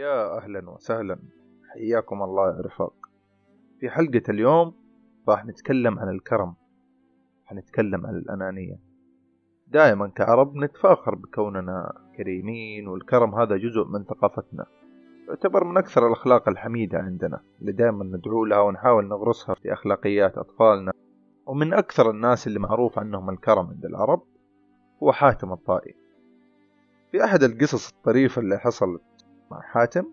يا أهلا وسهلا. حياكم الله يا رفاق. في حلقة اليوم راح نتكلم عن الكرم. حنتكلم عن الأنانية. دائما كعرب نتفاخر بكوننا كريمين والكرم هذا جزء من ثقافتنا. يعتبر من أكثر الأخلاق الحميدة عندنا اللي دائما ندعو لها ونحاول نغرسها في أخلاقيات أطفالنا. ومن أكثر الناس اللي معروف عنهم الكرم عند العرب هو حاتم الطائي. في أحد القصص الطريفة اللي حصلت مع حاتم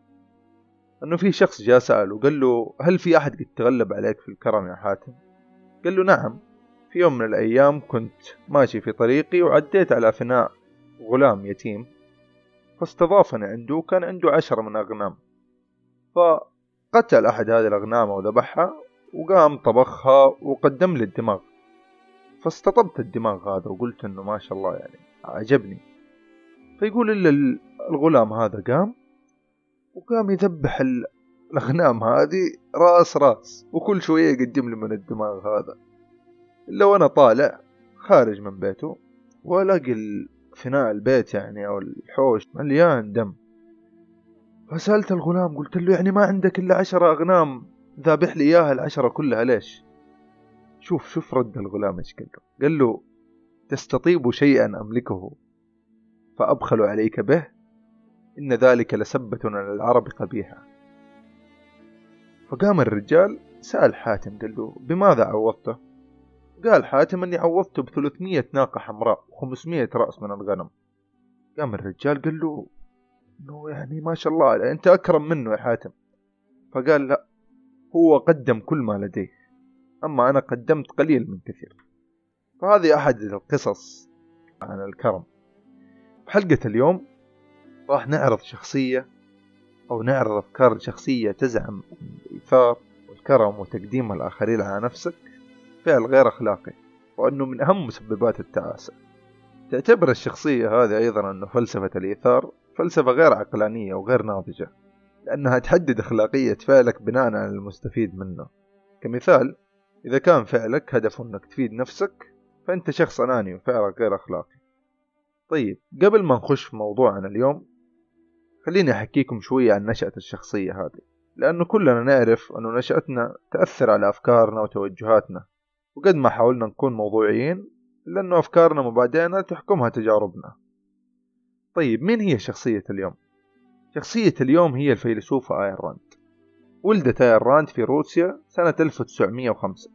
إنه في شخص جاء سأله وقال له هل في أحد قد تغلب عليك في الكرم يا حاتم؟ قال له نعم في يوم من الأيام كنت ماشي في طريقي وعديت على فناء غلام يتيم فاستضافني عنده وكان عنده عشرة من أغنام فقتل أحد هذه الأغنام وذبحها وقام طبخها وقدم لي الدماغ فاستطبت الدماغ هذا وقلت إنه ما شاء الله يعني عجبني فيقول إلا الغلام هذا قام وقام يذبح الأغنام هذه راس راس وكل شوية يقدم لي من الدماغ هذا. إلا وأنا طالع خارج من بيته وألاقي فناء البيت يعني أو الحوش مليان دم. فسألت الغلام قلت له يعني ما عندك إلا عشرة أغنام ذابح لي إياها العشرة كلها ليش؟ شوف شوف رد الغلام إيش قال له. قال له تستطيب شيئا أملكه فأبخل عليك به إن ذلك لسبة على العرب قبيحة. فقام الرجال سأل حاتم قال له بماذا عوضته؟ قال حاتم أني عوضته بثلاثمية ناقة حمراء وخمسمية رأس من الغنم. قام الرجال قال له إنه يعني ما شاء الله أنت أكرم منه يا حاتم. فقال لا هو قدم كل ما لديه أما أنا قدمت قليل من كثير. فهذه أحد القصص عن الكرم. بحلقة اليوم راح نعرض شخصية أو نعرض أفكار شخصية تزعم الإيثار والكرم وتقديم الآخرين على نفسك. فعل غير أخلاقي وأنه من أهم مسببات التعاسة. تعتبر الشخصية هذه أيضا أنه فلسفة الإيثار فلسفة غير عقلانية وغير ناضجة لأنها تحدد أخلاقية فعلك بناء على المستفيد منه. كمثال إذا كان فعلك هدفه أنك تفيد نفسك فأنت شخص أناني وفعلك غير أخلاقي. طيب قبل ما نخش في موضوعنا اليوم خليني أحكيكم شوية عن نشأة الشخصية هذه. لأنه كلنا نعرف أنه نشأتنا تأثر على أفكارنا وتوجهاتنا. وقد ما حاولنا نكون موضوعيين إلا أنه أفكارنا ومبادئنا تحكمها تجاربنا. طيب مين هي شخصية اليوم؟ شخصية اليوم هي الفيلسوفة آين راند. ولدت آين راند في روسيا سنة 1905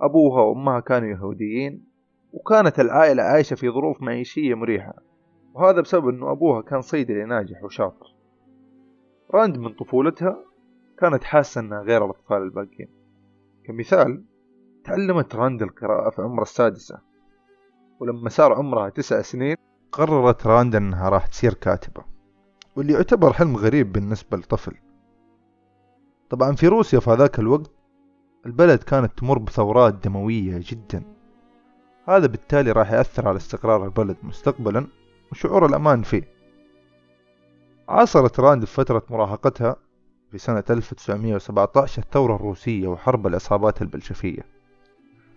أبوها وأمها كانوا يهوديين وكانت العائلة عايشة في ظروف معيشية مريحة. وهذا بسبب أنه أبوها كان صيدلي ناجح وشاطر. راند من طفولتها كانت حاسة أنها غير الأطفال الباقيين. كمثال تعلمت راند القراءة في عمر السادسة. ولما صار عمرها تسع سنين قررت راند أنها راح تصير كاتبة. واللي يعتبر حلم غريب بالنسبة لطفل طبعا في روسيا في هذاك الوقت البلد كانت تمر بثورات دموية جدا. هذا بالتالي راح يأثر على استقرار البلد مستقبلا. وشعور الأمان فيه. عاصرت راند في فترة مراهقتها في سنة 1917 الثورة الروسية وحرب العصابات البلشفية.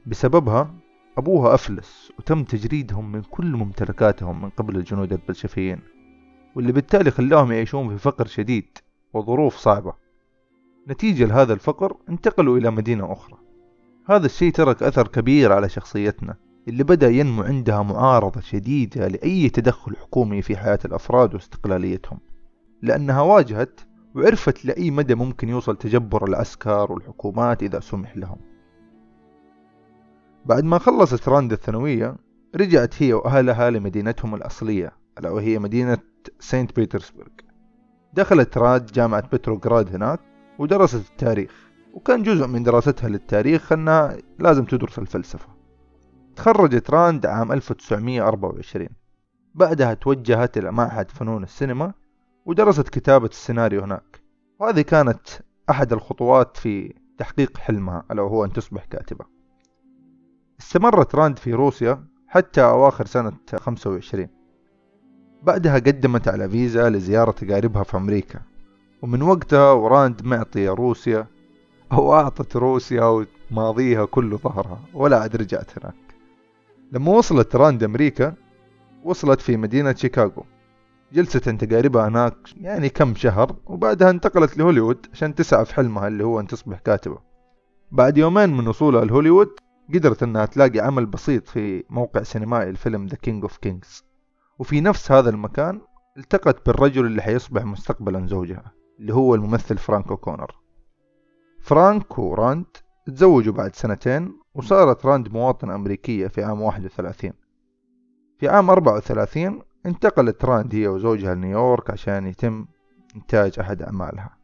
بسببها أبوها أفلس وتم تجريدهم من كل ممتلكاتهم من قبل الجنود البلشفيين واللي بالتالي خلاهم يعيشون في فقر شديد وظروف صعبة. نتيجة لهذا الفقر انتقلوا إلى مدينة أخرى. هذا الشيء ترك أثر كبير على شخصيتنا. اللي بدأ ينمو عندها معارضة شديدة لأي تدخل حكومي في حياة الأفراد واستقلاليتهم. لأنها واجهت وعرفت لأي مدى ممكن يوصل تجبر العسكر والحكومات إذا سمح لهم. بعد ما خلصت راند الثانوية رجعت هي وأهلها لمدينتهم الأصلية ألا وهي مدينة سانت بيترسبرغ. دخلت راند جامعة بتروغراد هناك ودرست التاريخ وكان جزء من دراستها للتاريخ أنها لازم تدرس الفلسفة. تخرجت راند عام 1924 بعدها توجهت إلى معهد فنون السينما ودرست كتابة السيناريو هناك. وهذه كانت أحد الخطوات في تحقيق حلمها ألا وهو أن تصبح كاتبة. استمرت راند في روسيا حتى أواخر سنة 25 بعدها قدمت على فيزا لزيارة أقاربها في أمريكا. ومن وقتها وراند معطية روسيا أو أعطت روسيا وماضيها كله ظهرها ولا عاد رجعت هناك. لما وصلت راند أمريكا وصلت في مدينة شيكاغو. جلست عند أقاربها هناك يعني كم شهر وبعدها انتقلت لهوليوود عشان تسعى في حلمها اللي هو أن تصبح كاتبة. بعد يومين من وصولها لهوليوود قدرت أنها تلاقي عمل بسيط في موقع سينمائي لفيلم The King of Kings وفي نفس هذا المكان التقت بالرجل اللي حيصبح مستقبلا زوجها اللي هو الممثل فرانك أوكونر. فرانك وراند تزوجوا بعد سنتين وصارت راند مواطنة أمريكية في عام 31 في عام 34 انتقلت راند هي وزوجها لنيويورك عشان يتم إنتاج أحد أعمالها.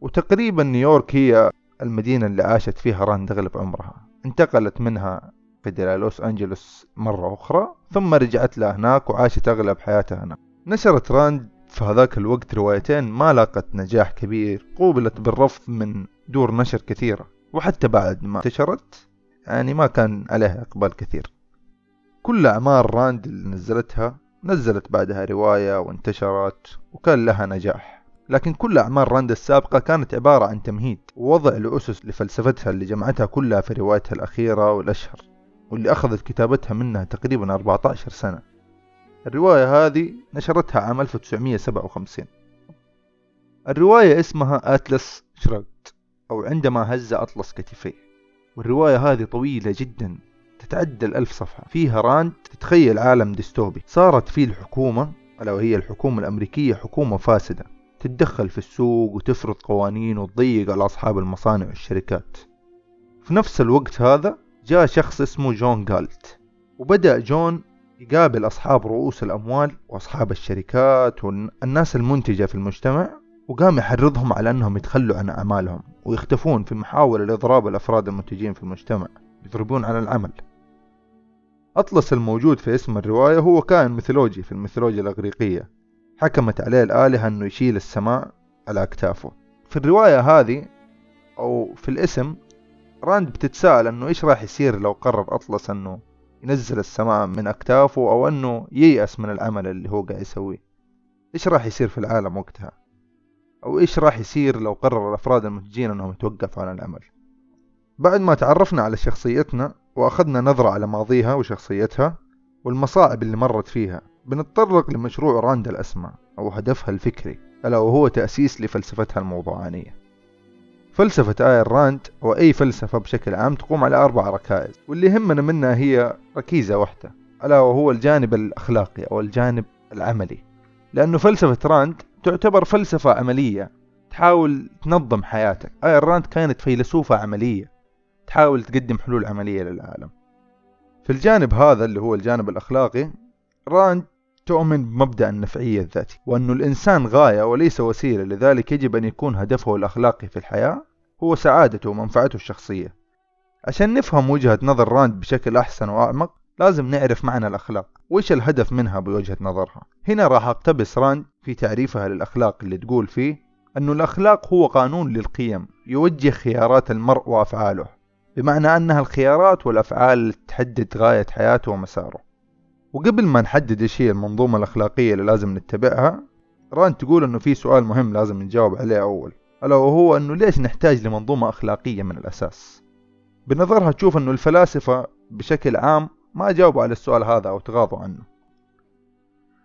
وتقريبا نيويورك هي المدينة اللي عاشت فيها راند أغلب عمرها. انتقلت منها إلى لوس أنجلوس مرة أخرى ثم رجعت لها هناك وعاشت أغلب حياتها هناك. نشرت راند في هذاك الوقت روايتين ما لاقت نجاح كبير قوبلت بالرفض من دور نشر كثيرة. وحتى بعد ما انتشرت يعني ما كان عليها إقبال كثير. كل أعمال راند اللي نزلتها نزلت بعدها رواية وانتشرت وكان لها نجاح. لكن كل أعمال راند السابقة كانت عبارة عن تمهيد ووضع لأسس لفلسفتها اللي جمعتها كلها في روايتها الأخيرة والأشهر واللي أخذت كتابتها منها تقريبا 14 سنة. الرواية هذه نشرتها عام 1957 الرواية اسمها Atlas Shrugged أو عندما هز أطلس كتفيه. والرواية هذه طويلة جدا تتعدى الألف صفحة. فيها راند تتخيل عالم ديستوبي. صارت فيه الحكومة ألا وهي الحكومة الأمريكية حكومة فاسدة. تتدخل في السوق وتفرض قوانين وتضيق على أصحاب المصانع والشركات. في نفس الوقت هذا جاء شخص اسمه جون جالت وبدأ جون يقابل أصحاب رؤوس الأموال وأصحاب الشركات والناس المنتجة في المجتمع. وقام يحرضهم على أنهم يتخلوا عن أعمالهم ويختفون في محاولة لإضراب الأفراد المنتجين في المجتمع يضربون على العمل. أطلس الموجود في اسم الرواية هو كائن ميثولوجي في الميثولوجيا الإغريقية. حكمت عليه الآلهة أنه يشيل السماء على أكتافه. في الرواية هذه أو في الاسم راند بتتساءل أنه إيش راح يصير لو قرر أطلس أنه ينزل السماء من أكتافه أو أنه ييأس من العمل اللي هو قاعد يسويه. إيش راح يصير في العالم وقتها؟ أو إيش راح يصير لو قرر الأفراد المنتجين أنهم يتوقفوا عن العمل؟ بعد ما تعرفنا على شخصيتنا وأخذنا نظرة على ماضيها وشخصيتها والمصاعب اللي مرت فيها بنتطرق لمشروع راند الأسمى أو هدفها الفكري ألا وهو تأسيس لفلسفتها الموضوعانية. فلسفة آير راند أو أي فلسفة بشكل عام تقوم على أربع ركائز واللي يهمنا منها هي ركيزة واحدة ألا وهو الجانب الأخلاقي أو الجانب العملي. لأنه فلسفة راند تعتبر فلسفة عملية. تحاول تنظم حياتك. آير راند كانت فيلسوفة عملية. تحاول تقدم حلول عملية للعالم. في الجانب هذا اللي هو الجانب الأخلاقي راند تؤمن بمبدأ النفعية الذاتي وأن الإنسان غاية وليس وسيلة. لذلك يجب أن يكون هدفه الأخلاقي في الحياة هو سعادته ومنفعته الشخصية. عشان نفهم وجهة نظر راند بشكل أحسن وأعمق لازم نعرف معنى الأخلاق. وإيش الهدف منها بوجهة نظرها؟ هنا راح أقتبس راند في تعريفها للأخلاق اللي تقول فيه أن الأخلاق هو قانون للقيم يوجه خيارات المرء وأفعاله بمعنى أنها الخيارات والأفعال تحدد غاية حياته ومساره. وقبل ما نحدد إيش هي المنظومة الأخلاقية اللي لازم نتبعها راند تقول إنه في سؤال مهم لازم نجاوب عليه أول ألا وهو إنه ليش نحتاج لمنظومة أخلاقية من الأساس؟ بنظرها تشوف إنه الفلاسفة بشكل عام ما جاوبوا على السؤال هذا أو تغاضوا عنه.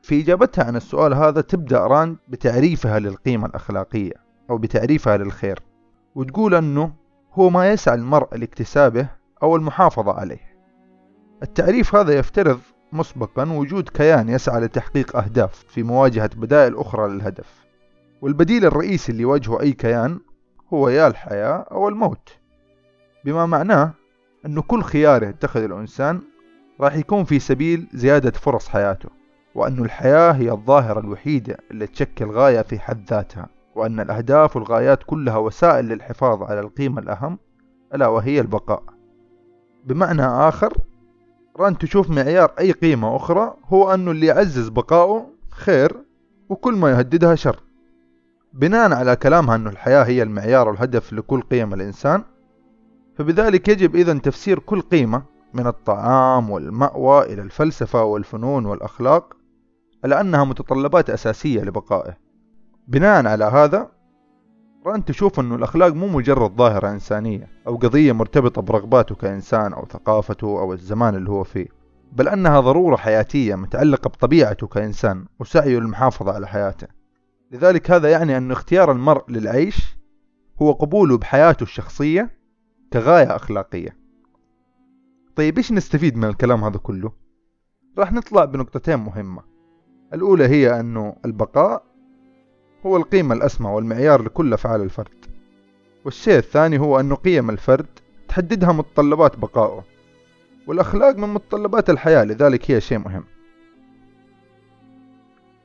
في إجابتها عن السؤال هذا تبدأ ران بتعريفها للقيمة الأخلاقية أو بتعريفها للخير وتقول أنه هو ما يسعى المرء لاكتسابه أو المحافظة عليه. التعريف هذا يفترض مسبقا وجود كيان يسعى لتحقيق أهداف في مواجهة بدائل أخرى للهدف والبديل الرئيسي اللي يواجهه أي كيان هو يا الحياة أو الموت. بما معناه أنه كل خيار يتخذ الإنسان راح يكون في سبيل زيادة فرص حياته وأن الحياة هي الظاهرة الوحيدة اللي تشكل غاية في حد ذاتها وأن الأهداف والغايات كلها وسائل للحفاظ على القيمة الأهم ألا وهي البقاء. بمعنى آخر ران تشوف معيار أي قيمة أخرى هو أنه اللي يعزز بقاؤه خير وكل ما يهددها شر. بناء على كلامها أنه الحياة هي المعيار والهدف لكل قيم الإنسان فبذلك يجب إذا تفسير كل قيمة من الطعام والمأوى إلى الفلسفة والفنون والأخلاق على أنها متطلبات أساسية لبقائه. بناء على هذا ران تشوف أنه الأخلاق مو مجرد ظاهرة إنسانية أو قضية مرتبطة برغباته كإنسان أو ثقافته أو الزمان اللي هو فيه بل أنها ضرورة حياتية متعلقة بطبيعته كإنسان وسعيه للمحافظة على حياته. لذلك هذا يعني أن اختيار المرء للعيش هو قبوله بحياته الشخصية كغاية أخلاقية. طيب إيش نستفيد من الكلام هذا كله؟ راح نطلع بنقطتين مهمة. الأولى هي أنه البقاء هو القيمة الأسمى والمعيار لكل أفعال الفرد. والشيء الثاني هو أن قيم الفرد تحددها متطلبات بقائه. والأخلاق من متطلبات الحياة لذلك هي شيء مهم.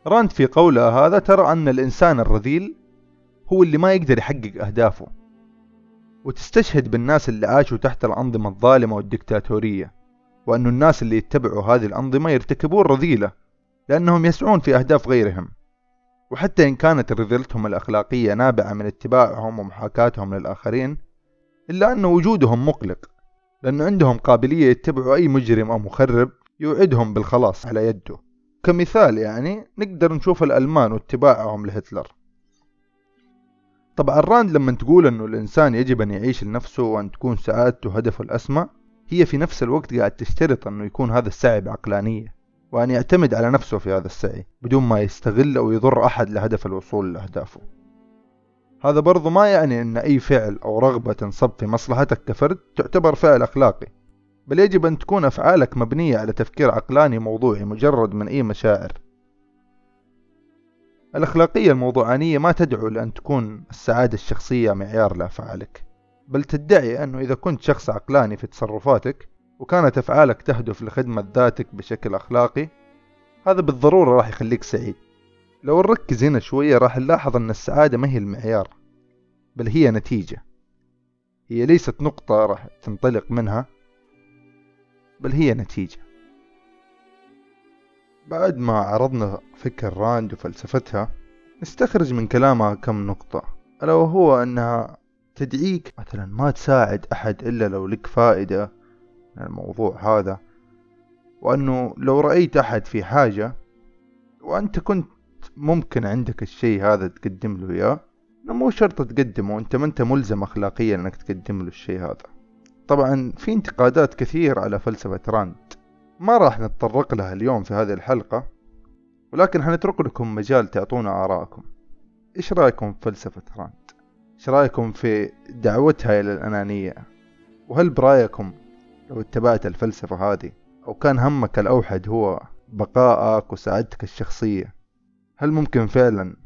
راند في قولها هذا ترى أن الإنسان الرذيل هو اللي ما يقدر يحقق أهدافه. وتستشهد بالناس اللي عاشوا تحت الأنظمة الظالمة والدكتاتورية وأن الناس اللي يتبعوا هذه الأنظمة يرتكبون رذيلة لأنهم يسعون في أهداف غيرهم. وحتى إن كانت رذيلتهم الأخلاقية نابعة من اتباعهم ومحاكاتهم للآخرين إلا أن وجودهم مقلق لأن عندهم قابلية يتبعوا أي مجرم أو مخرب يوعدهم بالخلاص على يده. كمثال يعني نقدر نشوف الألمان واتباعهم لهتلر. طبعا راند لما تقول أنه الإنسان يجب أن يعيش لنفسه وأن تكون سعادته هدفه الأسمى هي في نفس الوقت قاعد تشترط أنه يكون هذا السعي بعقلانية وأن يعتمد على نفسه في هذا السعي بدون ما يستغل أو يضر أحد لهدف الوصول لأهدافه. هذا برضو ما يعني أن أي فعل أو رغبة تنصب في مصلحتك كفرد تعتبر فعل أخلاقي بل يجب أن تكون أفعالك مبنية على تفكير عقلاني موضوعي مجرد من أي مشاعر. الأخلاقية الموضوعانية ما تدعو لأن تكون السعادة الشخصية معيار لأفعالك بل تدعي أنه إذا كنت شخص عقلاني في تصرفاتك وكانت أفعالك تهدف لخدمة ذاتك بشكل أخلاقي هذا بالضرورة راح يخليك سعيد. لو نركز هنا شوية راح نلاحظ أن السعادة ما هي المعيار بل هي نتيجة. هي ليست نقطة راح تنطلق منها بل هي نتيجة. بعد ما عرضنا فكر راند وفلسفتها نستخرج من كلامها كم نقطة. ألا وهو أنها تدعيك مثلا ما تساعد أحد إلا لو لك فائدة من الموضوع هذا وأنه لو رأيت أحد في حاجة وأنت كنت ممكن عندك الشيء هذا تقدم له إياه مو شرط تقدمه أنت ما أنت ملزم أخلاقيا أنك تقدم له الشيء هذا. طبعا في انتقادات كثير على فلسفة راند. ما راح نتطرق لها اليوم في هذه الحلقة ولكن حنترك لكم مجال تعطونا آراءكم إيش رأيكم في فلسفة راند؟ إيش رأيكم في دعوتها إلى الأنانية؟ وهل برأيكم لو اتبعت الفلسفة هذه أو كان همك الأوحد هو بقائك وسعادتك الشخصية هل ممكن فعلا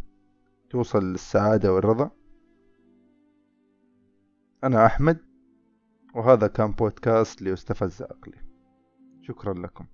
توصل للسعادة والرضا؟ أنا أحمد وهذا كان بودكاست ليستفز عقلي شكرا لكم.